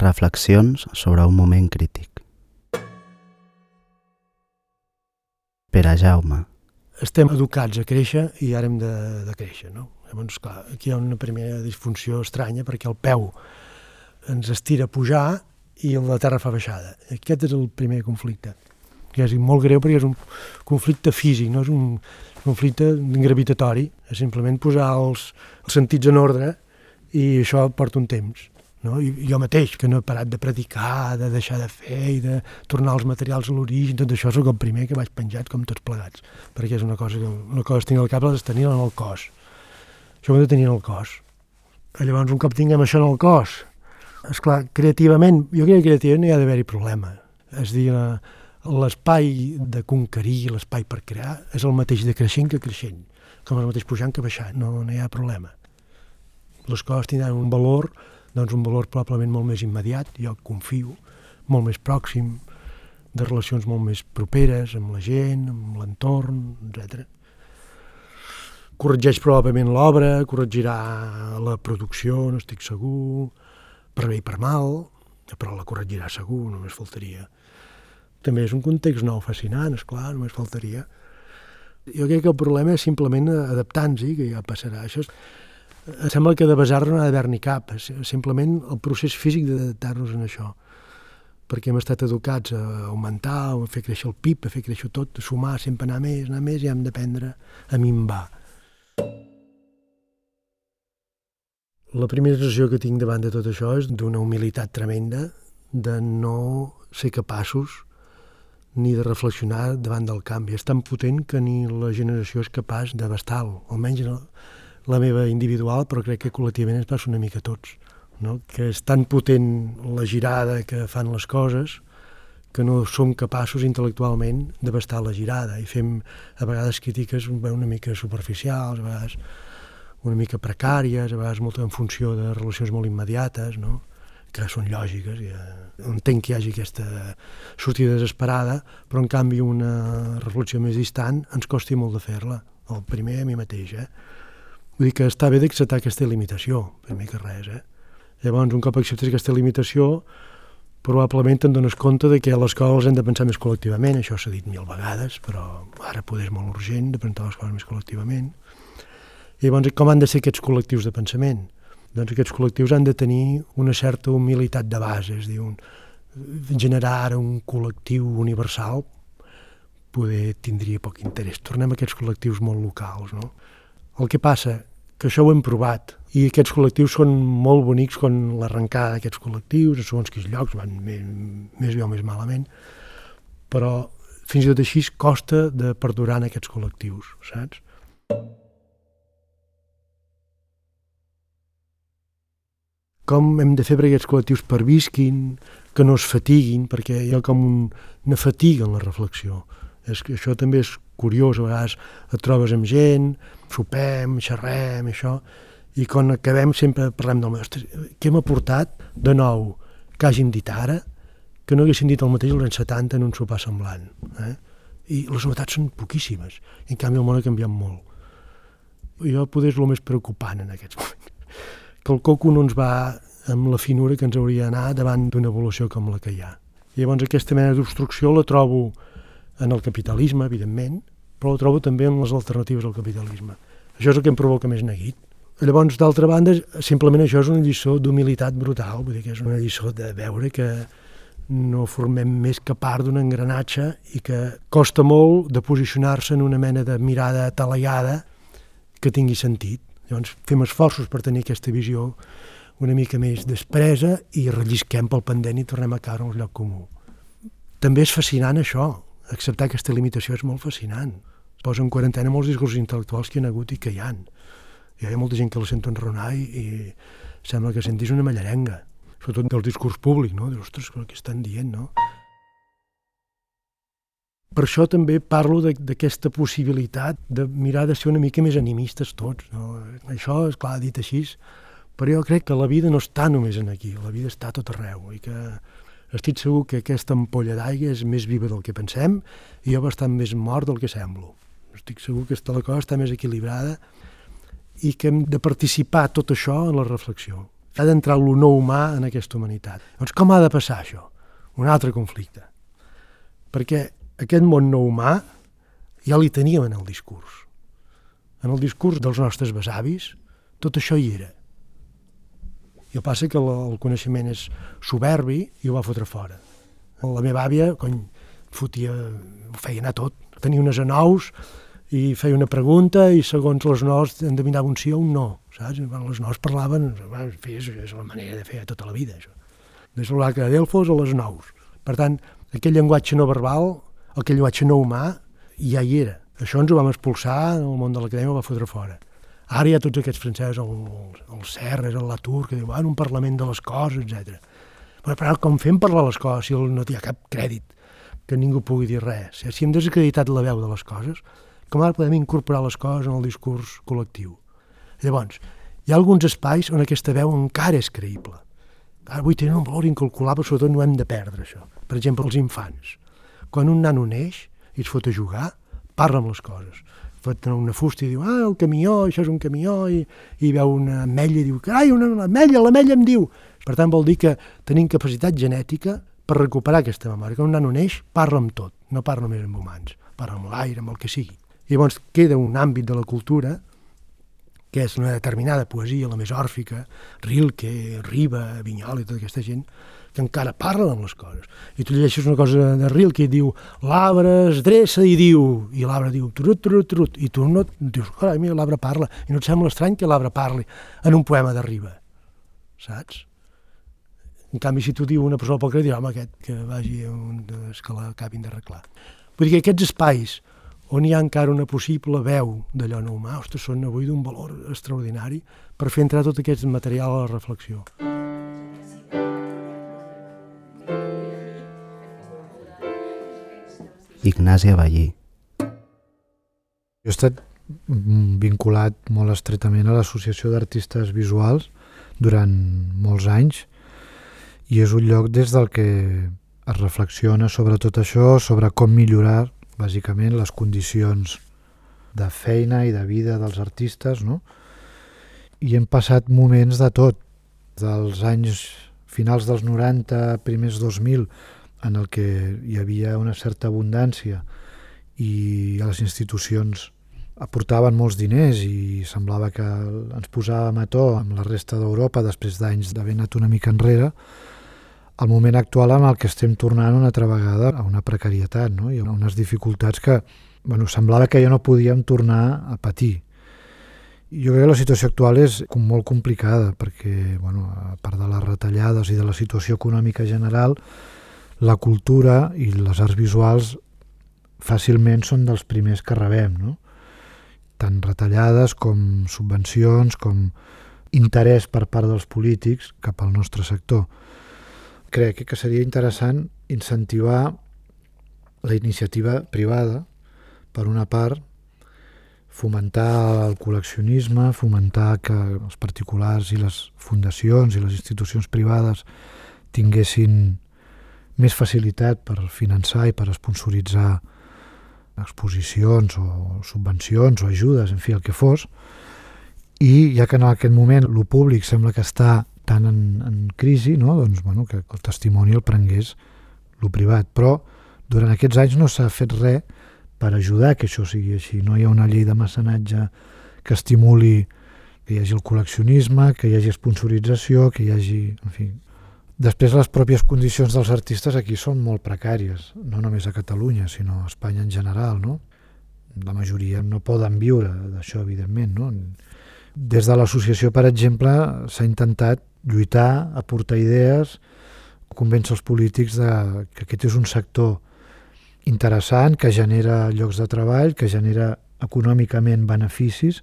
Reflexions sobre un moment crític. Per a Jaume. Estem educats a créixer i ara hem de, de créixer, no? Llavors, clar, aquí hi ha una primera disfunció estranya perquè el peu ens estira a pujar i la terra fa baixada. Aquest és el primer conflicte, que és molt greu perquè és un conflicte físic, no és un conflicte gravitatori, és simplement posar els, els sentits en ordre i això porta un temps. No? I jo mateix, que no he parat de predicar, de deixar de fer i de tornar als materials a l'origen, tot això sóc el primer que vaig penjat com tots plegats, perquè és una cosa que una cosa tenir al cap de tenir en el cos. Això ho he de tenir en el cos. I llavors, un cop tinguem això en el cos, és clar, creativament, jo crec que creativament hi ha d'haver-hi problema. És dir, l'espai de conquerir, l'espai per crear, és el mateix de creixent que creixent, com el mateix pujant que baixant, no, no hi ha problema. Les coses tindran un valor doncs un valor probablement molt més immediat, jo confio, molt més pròxim, de relacions molt més properes amb la gent, amb l'entorn, etc. Corregeix probablement l'obra, corregirà la producció, no estic segur, per bé i per mal, però la corregirà segur, només faltaria. També és un context nou fascinant, és clar, només faltaria. Jo crec que el problema és simplement adaptar-nos-hi, que ja passarà. Això és, sembla que de basar-nos no ha d'haver-n'hi cap, simplement el procés físic d'adaptar-nos en això perquè hem estat educats a augmentar, a fer créixer el PIB, a fer créixer tot, a sumar, sempre anar més, anar més, i hem d'aprendre a minvar. La primera sensació que tinc davant de tot això és d'una humilitat tremenda, de no ser capaços ni de reflexionar davant del canvi. És tan potent que ni la generació és capaç d'abastar-lo, almenys la meva individual, però crec que col·lectivament ens passa una mica a tots, no? que és tan potent la girada que fan les coses que no som capaços intel·lectualment d'abastar la girada i fem a vegades crítiques una mica superficials, a vegades una mica precàries, a vegades molt en funció de relacions molt immediates, no? que són lògiques, ja entenc que hi hagi aquesta sortida desesperada, però en canvi una reflexió més distant ens costi molt de fer-la, el primer a mi mateix, eh? Vull dir que està bé d'acceptar aquesta limitació, primer que res. Eh? Llavors, un cop acceptes aquesta limitació, probablement te'n dones compte de que a les coses hem de pensar més col·lectivament, això s'ha dit mil vegades, però ara poder és molt urgent de pensar les coses més col·lectivament. I llavors, com han de ser aquests col·lectius de pensament? Doncs aquests col·lectius han de tenir una certa humilitat de base, és a dir, un, generar un col·lectiu universal poder tindria poc interès. Tornem a aquests col·lectius molt locals, no? El que passa que això ho hem provat i aquests col·lectius són molt bonics quan l'arrencada d'aquests col·lectius, a segons quins llocs van més, més bé o més malament, però fins i tot així costa de perdurar en aquests col·lectius, saps? Com hem de fer perquè aquests col·lectius pervisquin, que no es fatiguin, perquè hi ha com una fatiga en la reflexió. És això també és curiós, a vegades et trobes amb gent, sopem, xerrem, això, i quan acabem sempre parlem del meu, què m'ha portat de nou que hàgim dit ara que no haguessin dit el mateix als anys 70 en un sopar semblant. Eh? I les novetats són poquíssimes, en canvi el món ha canviat molt. Jo poder és el més preocupant en aquests moments. Que el coco no ens va amb la finura que ens hauria d'anar davant d'una evolució com la que hi ha. I llavors aquesta mena d'obstrucció la trobo en el capitalisme, evidentment, però la trobo també en les alternatives al capitalisme. Això és el que em provoca més neguit. Llavors, d'altra banda, simplement això és una lliçó d'humilitat brutal, vull dir que és una lliçó de veure que no formem més que part d'un engranatge i que costa molt de posicionar-se en una mena de mirada atalaiada que tingui sentit. Llavors, fem esforços per tenir aquesta visió una mica més despresa i rellisquem pel pendent i tornem a caure en un lloc comú. També és fascinant això, acceptar aquesta limitació és molt fascinant posa en quarantena molts discursos intel·lectuals que hi ha hagut i que hi han. Hi ha molta gent que la sento enronar i, i sembla que sentís una mallarenga, sobretot del discurs públic, no? Dius, ostres, què estan dient, no? Per això també parlo d'aquesta possibilitat de mirar de ser una mica més animistes tots. No? Això, és clar, dit així, però jo crec que la vida no està només en aquí, la vida està tot arreu i que estic segur que aquesta ampolla d'aigua és més viva del que pensem i jo bastant més mort del que semblo estic segur que la cosa està més equilibrada i que hem de participar tot això en la reflexió. Ha d'entrar el no humà en aquesta humanitat. Doncs com ha de passar això? Un altre conflicte. Perquè aquest món no humà ja li teníem en el discurs. En el discurs dels nostres besavis, tot això hi era. I el passa que el coneixement és soberbi i ho va fotre fora. La meva àvia, cony, fotia, ho feia anar tot. Tenia unes anous i feia una pregunta i segons les nous endevinava un sí o un no, saps? Les nous parlaven, és, és la manera de fer tota la vida, això. Des l'oracle de Delfos a les nous. Per tant, aquell llenguatge no verbal, aquell llenguatge no humà, ja hi era. Això ens ho vam expulsar, el món de l'acadèmia ho va fotre fora. Ara hi ha tots aquests francesos, el, el Serres, el Latour, que diuen un parlament de les coses, etc. Però, però com fem parlar les coses si no hi ha cap crèdit que ningú pugui dir res? Si hem desacreditat la veu de les coses, com ara podem incorporar les coses en el discurs col·lectiu? Llavors, hi ha alguns espais on aquesta veu encara és creïble. Avui tenen un valor incalculable, sobretot no hem de perdre això. Per exemple, els infants. Quan un nano neix i es fot a jugar, parla amb les coses. Fot una fusta i diu, ah, el camió, això és un camió, i, i veu una ametlla i diu, carai, una ametlla, l'ametlla em diu. Per tant, vol dir que tenim capacitat genètica per recuperar aquesta memòria. Quan un nano neix, parla amb tot, no parla només amb humans, parla amb l'aire, amb el que sigui. I llavors queda un àmbit de la cultura que és una determinada poesia, la més òrfica, Rilke, Riba, Vinyol i tota aquesta gent, que encara parlen amb les coses. I tu llegeixes una cosa de Rilke i diu l'arbre es dreça i diu, i l'arbre diu trut, trut, trut, i tu no dius, carai, mira, l'arbre parla, i no et sembla estrany que l'arbre parli en un poema de Riba, saps? En canvi, si tu diu una persona poc dir, home, aquest que vagi a un que l'acabin d'arreglar. Vull dir que aquests espais on hi ha encara una possible veu d'allò no humà, ostres, són avui d'un valor extraordinari per fer entrar tot aquest material a la reflexió. Ignasi Avallí. Jo he estat vinculat molt estretament a l'Associació d'Artistes Visuals durant molts anys i és un lloc des del que es reflexiona sobre tot això, sobre com millorar bàsicament les condicions de feina i de vida dels artistes, no? I hem passat moments de tot, dels anys finals dels 90, primers 2000, en el que hi havia una certa abundància i les institucions aportaven molts diners i semblava que ens posàvem a to amb la resta d'Europa després d'anys d'haver anat una mica enrere, el moment actual en el que estem tornant una altra vegada a una precarietat no? i a unes dificultats que bueno, semblava que ja no podíem tornar a patir. Jo crec que la situació actual és com molt complicada perquè, bueno, a part de les retallades i de la situació econòmica general, la cultura i les arts visuals fàcilment són dels primers que rebem, no? tant retallades com subvencions, com interès per part dels polítics cap al nostre sector. Crec que seria interessant incentivar la iniciativa privada, per una part, fomentar el col·leccionisme, fomentar que els particulars i les fundacions i les institucions privades tinguessin més facilitat per finançar i per esponsoritzar exposicions o subvencions o ajudes, en fi, el que fos, i ja que en aquest moment el públic sembla que està tan en, en crisi, no? doncs, bueno, que el testimoni el prengués el privat. Però durant aquests anys no s'ha fet res per ajudar que això sigui així. No hi ha una llei de mecenatge que estimuli que hi hagi el col·leccionisme, que hi hagi sponsorització, que hi hagi... En fi. Després, les pròpies condicions dels artistes aquí són molt precàries, no només a Catalunya, sinó a Espanya en general, no? La majoria no poden viure d'això, evidentment, no? Des de l'associació, per exemple, s'ha intentat lluitar, aportar idees, convèncer els polítics de que aquest és un sector interessant, que genera llocs de treball, que genera econòmicament beneficis,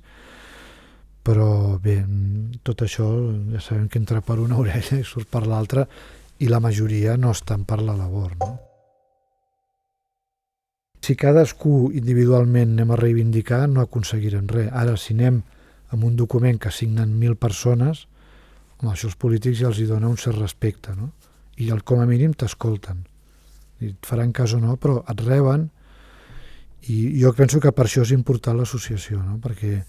però bé, tot això ja sabem que entra per una orella i surt per l'altra i la majoria no estan per la labor. No? Si cadascú individualment anem a reivindicar, no aconseguirem res. Ara, si anem amb un document que signen mil persones, home, això els polítics ja els hi dona un cert respecte, no? I el, com a mínim t'escolten et faran cas o no, però et reben i jo penso que per això és important l'associació, no? perquè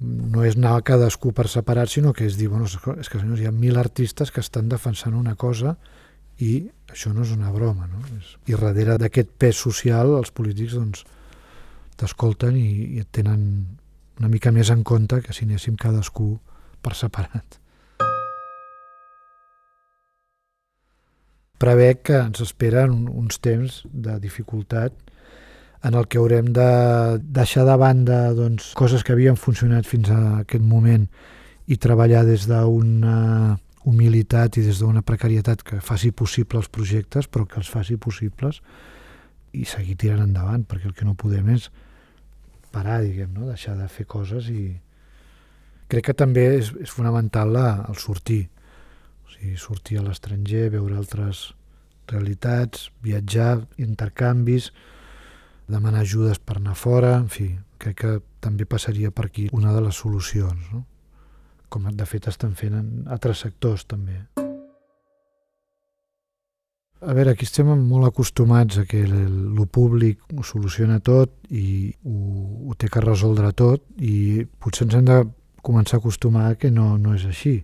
no és anar cadascú per separat, sinó que és dir, bueno, és que senyors, hi ha mil artistes que estan defensant una cosa i això no és una broma, no? I darrere d'aquest pes social els polítics doncs t'escolten i, i et tenen una mica més en compte que si anéssim cadascú per separat. Prevec que ens esperen uns temps de dificultat en el que haurem de deixar de banda doncs, coses que havien funcionat fins a aquest moment i treballar des d'una humilitat i des d'una precarietat que faci possible els projectes, però que els faci possibles i seguir tirant endavant, perquè el que no podem és parar, diguem, no? deixar de fer coses i crec que també és, és fonamental la, el sortir, o sigui, sortir a l'estranger, veure altres realitats, viatjar, intercanvis, demanar ajudes per anar fora, en fi, crec que també passaria per aquí una de les solucions, no? com de fet estan fent en altres sectors també. A veure, aquí estem molt acostumats a que el públic ho soluciona tot i ho, ho té que resoldre tot i potser ens hem de començar a acostumar que no, no és així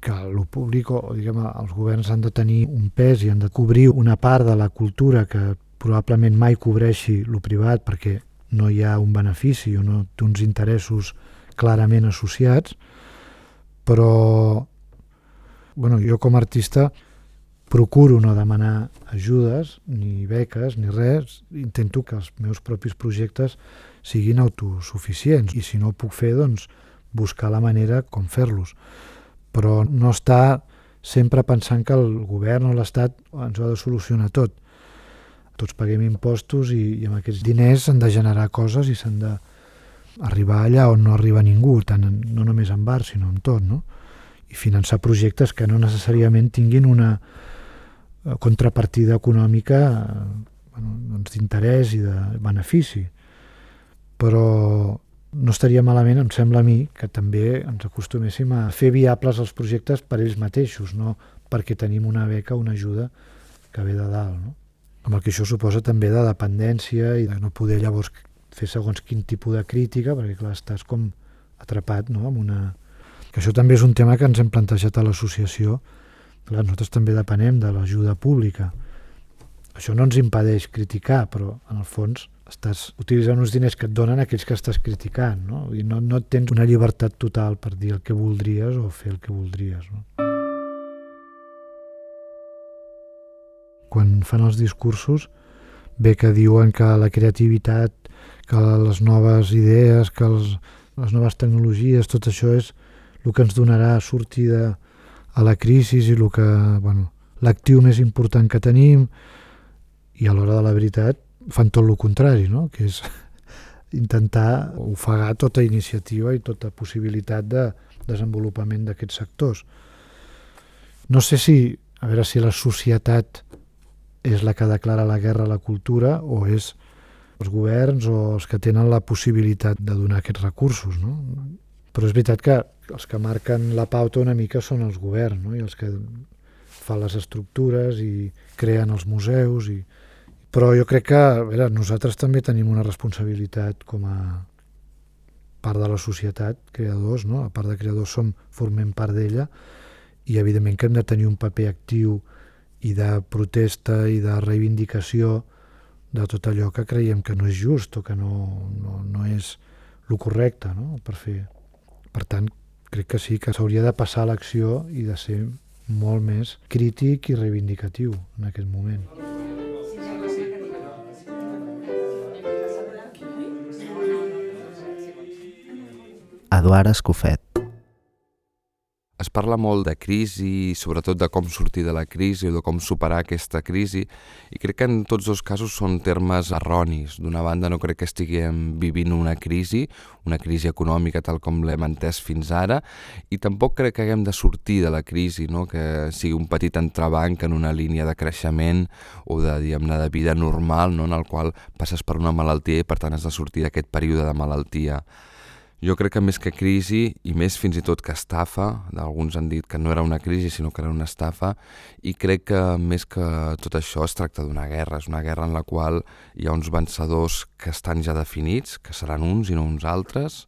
que el públic o diguem, els governs han de tenir un pes i han de cobrir una part de la cultura que probablement mai cobreixi lo privat perquè no hi ha un benefici o no té uns interessos clarament associats, però bueno, jo com a artista procuro no demanar ajudes, ni beques, ni res, intento que els meus propis projectes siguin autosuficients i si no ho puc fer, doncs buscar la manera com fer-los. Però no està sempre pensant que el govern o l'Estat ens ho ha de solucionar tot tots paguem impostos i, i amb aquests diners s'han de generar coses i s'han d'arribar allà on no arriba ningú, tant en, no només en bar, sinó en tot, no? I finançar projectes que no necessàriament tinguin una eh, contrapartida econòmica eh, bueno, doncs d'interès i de benefici. Però no estaria malament, em sembla a mi, que també ens acostuméssim a fer viables els projectes per ells mateixos, no perquè tenim una beca una ajuda que ve de dalt. No? amb el que això suposa també de dependència i de no poder llavors fer segons quin tipus de crítica, perquè clar, estàs com atrapat no? amb una... Que això també és un tema que ens hem plantejat a l'associació. Clar, nosaltres també depenem de l'ajuda pública. Això no ens impedeix criticar, però en el fons estàs utilitzant uns diners que et donen aquells que estàs criticant, no? I no, no tens una llibertat total per dir el que voldries o fer el que voldries, no? quan fan els discursos bé que diuen que la creativitat, que les noves idees, que els, les noves tecnologies, tot això és el que ens donarà sortida a la crisi i el que, bueno, l'actiu més important que tenim i a l'hora de la veritat fan tot el contrari, no? que és intentar ofegar tota iniciativa i tota possibilitat de desenvolupament d'aquests sectors. No sé si, a veure si la societat és la que declara la guerra a la cultura o és els governs o els que tenen la possibilitat de donar aquests recursos. No? Però és veritat que els que marquen la pauta una mica són els governs no? i els que fan les estructures i creen els museus. I... Però jo crec que a veure, nosaltres també tenim una responsabilitat com a part de la societat, creadors, no? a part de creadors som, formem part d'ella i evidentment que hem de tenir un paper actiu i de protesta i de reivindicació de tot allò que creiem que no és just o que no, no, no és el correcte no? per fer. Per tant, crec que sí que s'hauria de passar a l'acció i de ser molt més crític i reivindicatiu en aquest moment. Eduard Escofet es parla molt de crisi, sobretot de com sortir de la crisi o de com superar aquesta crisi, i crec que en tots dos casos són termes erronis. D'una banda, no crec que estiguem vivint una crisi, una crisi econòmica tal com l'hem entès fins ara, i tampoc crec que haguem de sortir de la crisi, no? que sigui un petit entrebanc en una línia de creixement o de, diguem-ne, de vida normal, no? en el qual passes per una malaltia i per tant has de sortir d'aquest període de malaltia Jo crec que més que crisi, i més fins i tot que estafa, alguns han dit que no era una crisi sinó que era una estafa, i crec que més que tot això es tracta d'una guerra, és una guerra en la qual hi ha uns vencedors que estan ja definits, que seran uns i no uns altres,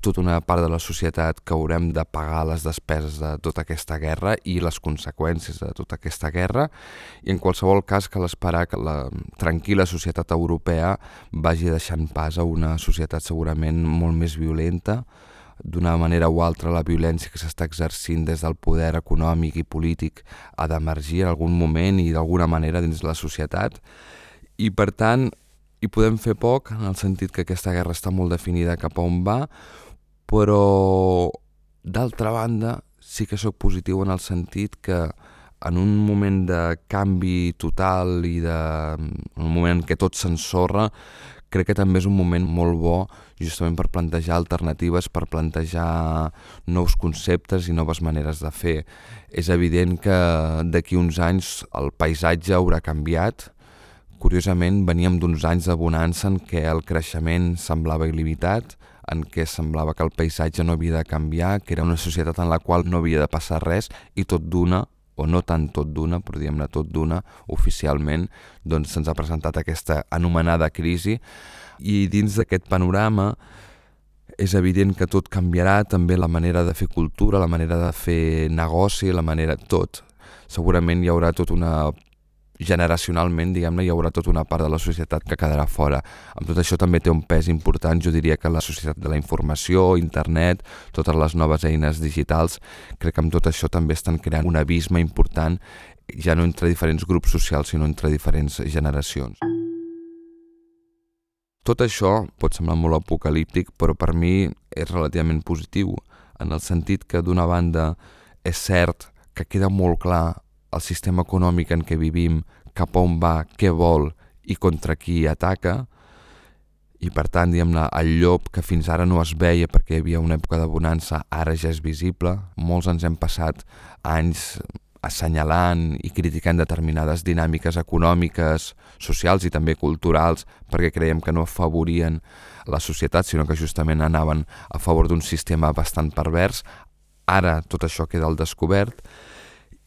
tota una part de la societat que haurem de pagar les despeses de tota aquesta guerra i les conseqüències de tota aquesta guerra. I en qualsevol cas cal esperar que la tranquil·la societat europea vagi deixant pas a una societat segurament molt més violenta. D'una manera o altra la violència que s'està exercint des del poder econòmic i polític ha d'emergir en algun moment i d'alguna manera dins la societat. I per tant hi podem fer poc en el sentit que aquesta guerra està molt definida cap a on va però d'altra banda sí que sóc positiu en el sentit que en un moment de canvi total i de, en un moment en què tot s'ensorra, crec que també és un moment molt bo justament per plantejar alternatives, per plantejar nous conceptes i noves maneres de fer. És evident que d'aquí uns anys el paisatge haurà canviat. Curiosament, veníem d'uns anys de bonança en què el creixement semblava il·limitat, en què semblava que el paisatge no havia de canviar, que era una societat en la qual no havia de passar res i tot d'una o no tant tot d'una, però diguem-ne tot d'una, oficialment, doncs se'ns ha presentat aquesta anomenada crisi i dins d'aquest panorama és evident que tot canviarà, també la manera de fer cultura, la manera de fer negoci, la manera... tot. Segurament hi haurà tota una generacionalment, diguem-ne, hi haurà tota una part de la societat que quedarà fora. Amb tot això també té un pes important, jo diria que la societat de la informació, internet, totes les noves eines digitals, crec que amb tot això també estan creant un abisme important, ja no entre diferents grups socials, sinó entre diferents generacions. Tot això pot semblar molt apocalíptic, però per mi és relativament positiu, en el sentit que d'una banda és cert que queda molt clar el sistema econòmic en què vivim, cap on va, què vol i contra qui ataca, i per tant, diguem-ne, el llop que fins ara no es veia perquè hi havia una època de bonança, ara ja és visible. Molts ens hem passat anys assenyalant i criticant determinades dinàmiques econòmiques, socials i també culturals perquè creiem que no afavorien la societat, sinó que justament anaven a favor d'un sistema bastant pervers. Ara tot això queda al descobert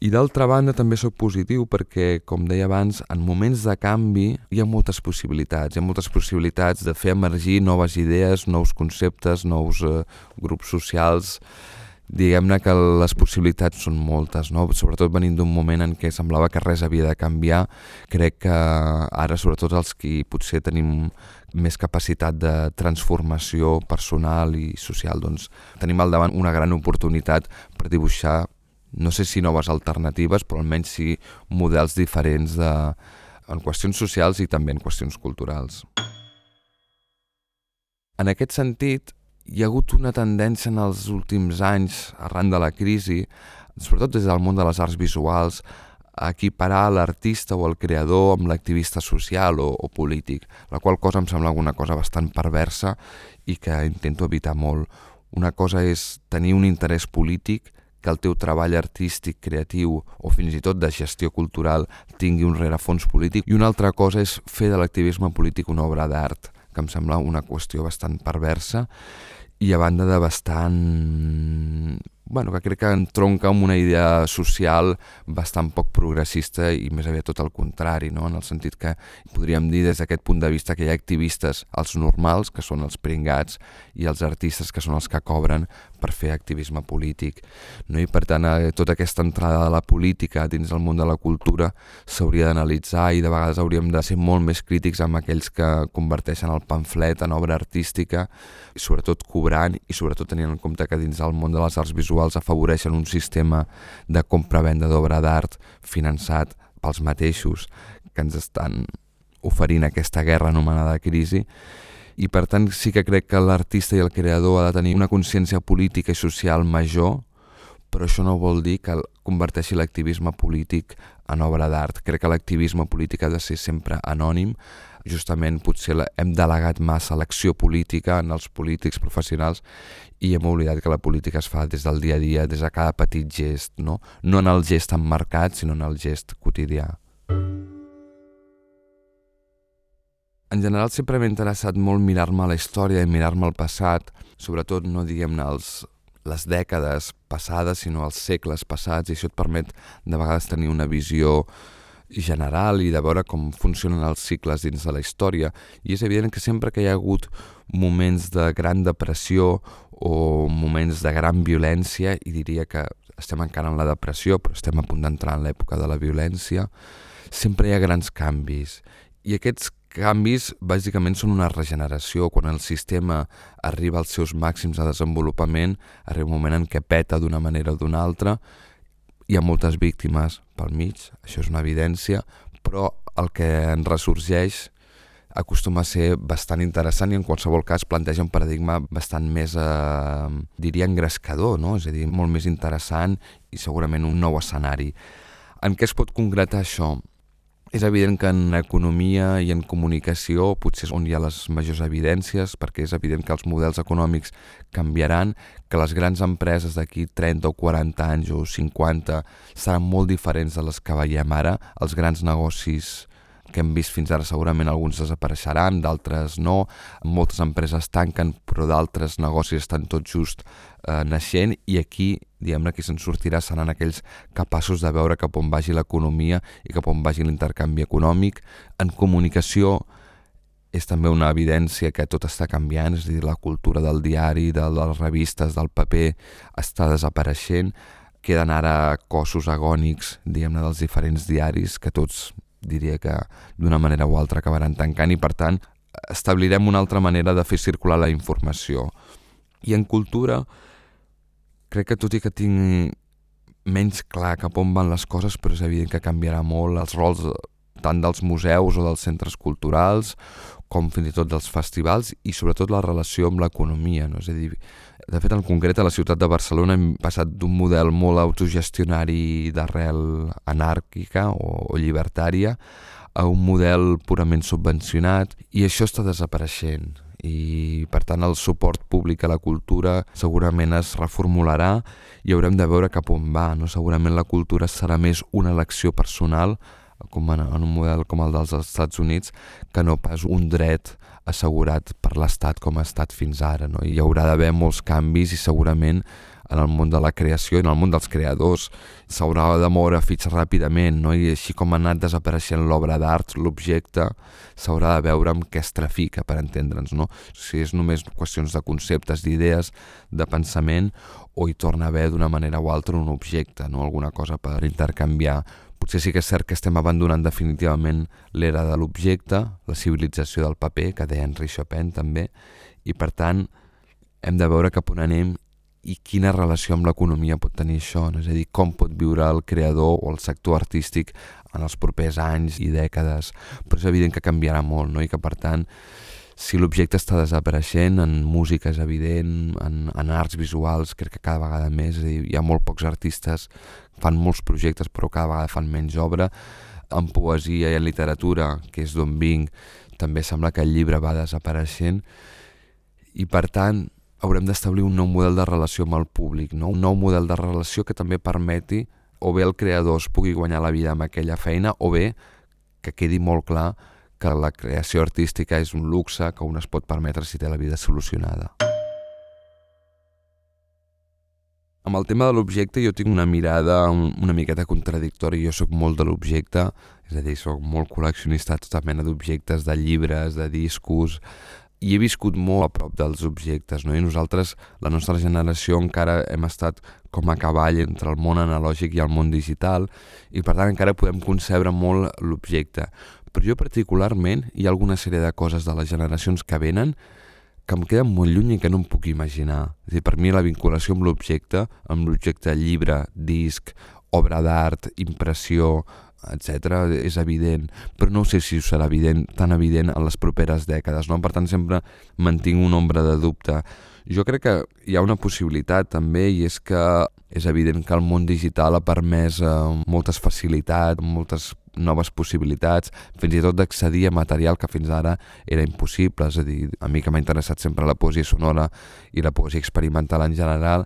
i d'altra banda també sóc positiu perquè, com deia abans, en moments de canvi hi ha moltes possibilitats. Hi ha moltes possibilitats de fer emergir noves idees, nous conceptes, nous eh, grups socials. Diguem-ne que les possibilitats són moltes, no? sobretot venint d'un moment en què semblava que res havia de canviar. Crec que ara, sobretot els qui potser tenim més capacitat de transformació personal i social, doncs tenim al davant una gran oportunitat per dibuixar no sé si noves alternatives, però almenys sí models diferents de, en qüestions socials i també en qüestions culturals. En aquest sentit, hi ha hagut una tendència en els últims anys, arran de la crisi, sobretot des del món de les arts visuals, a equiparar l'artista o el creador amb l'activista social o, o polític, la qual cosa em sembla alguna cosa bastant perversa i que intento evitar molt. Una cosa és tenir un interès polític que el teu treball artístic, creatiu o fins i tot de gestió cultural tingui un rerefons polític. I una altra cosa és fer de l'activisme polític una obra d'art, que em sembla una qüestió bastant perversa i a banda de bastant bueno, que crec que entronca amb una idea social bastant poc progressista i més aviat tot el contrari, no? en el sentit que podríem dir des d'aquest punt de vista que hi ha activistes, els normals, que són els pringats, i els artistes, que són els que cobren per fer activisme polític. No? I per tant, eh, tota aquesta entrada de la política dins el món de la cultura s'hauria d'analitzar i de vegades hauríem de ser molt més crítics amb aquells que converteixen el pamflet en obra artística, i sobretot cobrant i sobretot tenint en compte que dins el món de les arts visuals afavoreixen un sistema de compra-venda d'obra d'art finançat pels mateixos que ens estan oferint aquesta guerra anomenada crisi i per tant sí que crec que l'artista i el creador ha de tenir una consciència política i social major, però això no vol dir que converteixi l'activisme polític en obra d'art. Crec que l'activisme polític ha de ser sempre anònim, justament potser hem delegat massa l'acció política en els polítics professionals i hem oblidat que la política es fa des del dia a dia, des de cada petit gest, no, no en el gest emmarcat, sinó en el gest quotidià. en general sempre m'ha interessat molt mirar-me la història i mirar-me el passat, sobretot no diguem-ne els, les dècades passades, sinó els segles passats, i això et permet de vegades tenir una visió general i de veure com funcionen els cicles dins de la història. I és evident que sempre que hi ha hagut moments de gran depressió o moments de gran violència, i diria que estem encara en la depressió, però estem a punt d'entrar en l'època de la violència, sempre hi ha grans canvis. I aquests canvis bàsicament són una regeneració. Quan el sistema arriba als seus màxims de desenvolupament, arriba un moment en què peta d'una manera o d'una altra, hi ha moltes víctimes pel mig, això és una evidència, però el que en ressorgeix acostuma a ser bastant interessant i en qualsevol cas planteja un paradigma bastant més, eh, diria, engrescador, no? és a dir, molt més interessant i segurament un nou escenari. En què es pot concretar això? És evident que en economia i en comunicació potser és on hi ha les majors evidències, perquè és evident que els models econòmics canviaran, que les grans empreses d'aquí 30 o 40 anys o 50 seran molt diferents de les que veiem ara. Els grans negocis que hem vist fins ara segurament alguns desapareixeran, d'altres no, moltes empreses tanquen però d'altres negocis estan tot just eh, naixent i aquí, diguem-ne, qui se'n sortirà seran aquells capaços de veure cap on vagi l'economia i cap on vagi l'intercanvi econòmic. En comunicació és també una evidència que tot està canviant, és a dir, la cultura del diari, de les revistes, del paper, està desapareixent, queden ara cossos agònics, diguem-ne, dels diferents diaris que tots diria que d'una manera o altra acabaran tancant i per tant establirem una altra manera de fer circular la informació. I en cultura crec que tot i que tinc menys clar cap on van les coses, però és evident que canviarà molt els rols tant dels museus o dels centres culturals com fins i tot dels festivals i sobretot la relació amb l'economia. No? És a dir, de fet, en concret, a la ciutat de Barcelona hem passat d'un model molt autogestionari d'arrel anàrquica o, o llibertària a un model purament subvencionat i això està desapareixent i per tant el suport públic a la cultura segurament es reformularà i haurem de veure cap on va. No? Segurament la cultura serà més una elecció personal com en, en un model com el dels Estats Units que no pas un dret assegurat per l'Estat com ha estat fins ara. No? I hi haurà d'haver molts canvis i segurament en el món de la creació i en el món dels creadors s'haurà de moure fitxa ràpidament no? i així com ha anat desapareixent l'obra d'art, l'objecte, s'haurà de veure amb què es trafica per entendre'ns. No? Si és només qüestions de conceptes, d'idees, de pensament o hi torna a haver d'una manera o altra un objecte, no? alguna cosa per intercanviar Potser sí que és cert que estem abandonant definitivament l'era de l'objecte, la civilització del paper, que deia Henri Chopin també, i per tant hem de veure cap on anem i quina relació amb l'economia pot tenir això, no? és a dir, com pot viure el creador o el sector artístic en els propers anys i dècades, però és evident que canviarà molt no? i que per tant si l'objecte està desapareixent, en música és evident, en, en arts visuals crec que cada vegada més, és dir, hi ha molt pocs artistes fan molts projectes però cada vegada fan menys obra. En poesia i en literatura, que és d'on vinc, també sembla que el llibre va desapareixent i per tant haurem d'establir un nou model de relació amb el públic, no? un nou model de relació que també permeti o bé el creador es pugui guanyar la vida amb aquella feina o bé que quedi molt clar que la creació artística és un luxe que un es pot permetre si té la vida solucionada. Amb el tema de l'objecte jo tinc una mirada una miqueta contradictòria. Jo sóc molt de l'objecte, és a dir, sóc molt col·leccionista de tota mena d'objectes, de llibres, de discos, i he viscut molt a prop dels objectes, no? I nosaltres, la nostra generació, encara hem estat com a cavall entre el món analògic i el món digital, i per tant encara podem concebre molt l'objecte. Però jo particularment, hi ha alguna sèrie de coses de les generacions que venen que em queden molt lluny i que no em puc imaginar. És dir, per mi la vinculació amb l'objecte, amb l'objecte llibre, disc, obra d'art, impressió, etc és evident, però no sé si serà evident, tan evident en les properes dècades, no? Per tant, sempre mantinc una ombra de dubte. Jo crec que hi ha una possibilitat també i és que és evident que el món digital ha permès eh, moltes facilitats, moltes noves possibilitats, fins i tot d'accedir a material que fins ara era impossible, és a dir, a mi que m'ha interessat sempre la poesia sonora i la poesia experimental en general,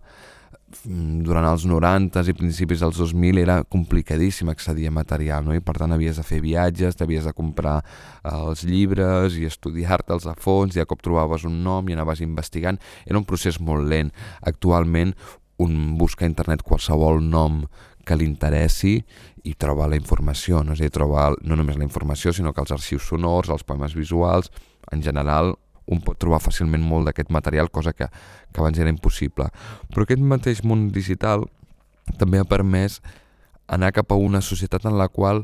durant els 90 i principis dels 2000 era complicadíssim accedir a material, no? i per tant havies de fer viatges, t'havies de comprar eh, els llibres i estudiar-te'ls a fons, i a cop trobaves un nom i anaves investigant. Era un procés molt lent. Actualment un busca a internet qualsevol nom que li interessi i troba la informació, no? és a dir, troba no només la informació, sinó que els arxius sonors, els poemes visuals, en general un pot trobar fàcilment molt d'aquest material, cosa que, que abans era impossible. Però aquest mateix món digital també ha permès anar cap a una societat en la qual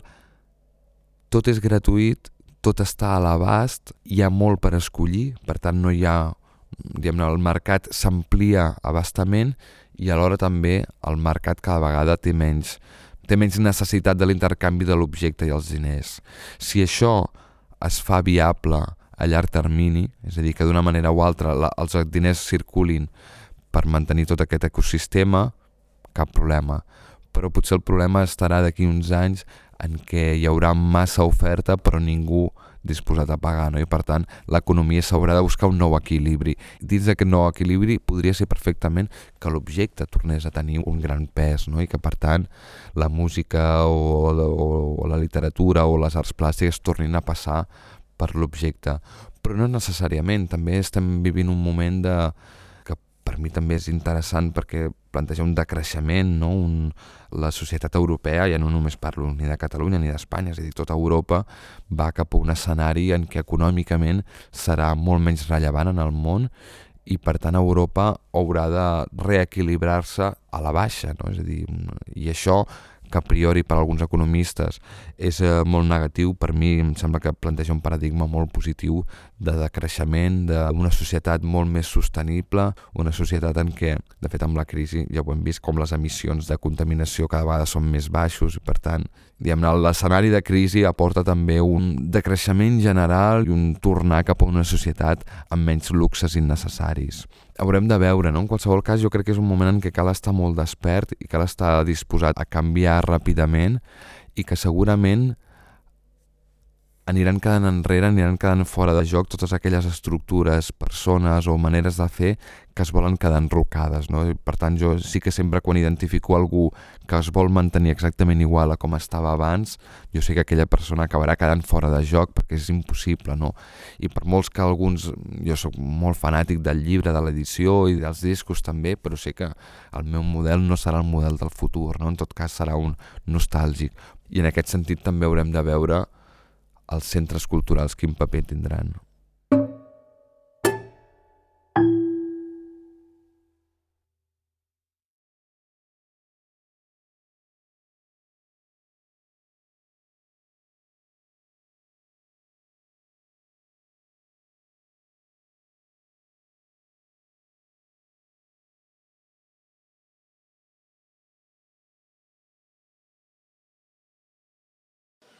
tot és gratuït, tot està a l'abast, hi ha molt per escollir, per tant no hi ha, diguem-ne, el mercat s'amplia abastament i alhora també el mercat cada vegada té menys, té menys necessitat de l'intercanvi de l'objecte i els diners. Si això es fa viable a llarg termini, és a dir, que d'una manera o altra la, els diners circulin per mantenir tot aquest ecosistema, cap problema. Però potser el problema estarà d'aquí uns anys en què hi haurà massa oferta però ningú disposat a pagar, no? i per tant l'economia s'haurà de buscar un nou equilibri. Dins d'aquest nou equilibri podria ser perfectament que l'objecte tornés a tenir un gran pes no? i que per tant la música o, o, o la literatura o les arts plàstiques tornin a passar per l'objecte. Però no necessàriament, també estem vivint un moment de, que per mi també és interessant perquè planteja un decreixement, no? un, la societat europea, ja no només parlo ni de Catalunya ni d'Espanya, és a dir, tota Europa va cap a un escenari en què econòmicament serà molt menys rellevant en el món i per tant Europa haurà de reequilibrar-se a la baixa, no? és a dir, i això que a priori per alguns economistes és eh, molt negatiu, per mi em sembla que planteja un paradigma molt positiu de decreixement, d'una societat molt més sostenible, una societat en què, de fet amb la crisi ja ho hem vist, com les emissions de contaminació cada vegada són més baixos i per tant l'escenari de crisi aporta també un decreixement general i un tornar cap a una societat amb menys luxes innecessaris. Haurem de veure, no? En qualsevol cas, jo crec que és un moment en què cal estar molt despert i cal estar disposat a canviar ràpidament i que segurament aniran quedant enrere, aniran quedant fora de joc totes aquelles estructures, persones o maneres de fer que es volen quedar enrocades. No? I per tant, jo sí que sempre quan identifico algú que es vol mantenir exactament igual a com estava abans, jo sé que aquella persona acabarà quedant fora de joc perquè és impossible. No? I per molts que alguns... Jo sóc molt fanàtic del llibre, de l'edició i dels discos també, però sé que el meu model no serà el model del futur, no? en tot cas serà un nostàlgic. I en aquest sentit també haurem de veure els centres culturals quin paper tindran.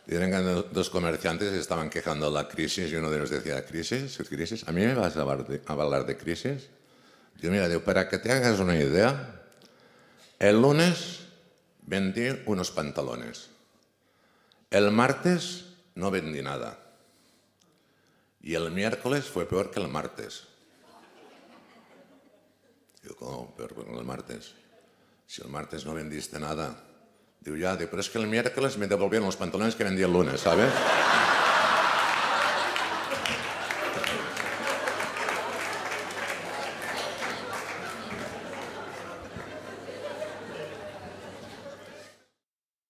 Que dos comerciantes estaban quejando la crisis y uno de ellos decía, ¿crisis? ¿Crisis? ¿A mí me vas a hablar de, a hablar de crisis? Yo, mira, digo, para que te hagas una idea, el lunes vendí unos pantalones. El martes no vendí nada. Y el miércoles fue peor que el martes. Digo, ¿cómo? Peor que el martes. Si el martes no vendiste nada, Ya, digo, pero es que el miércoles me devolvieron los pantalones que vendí el lunes, ¿sabes?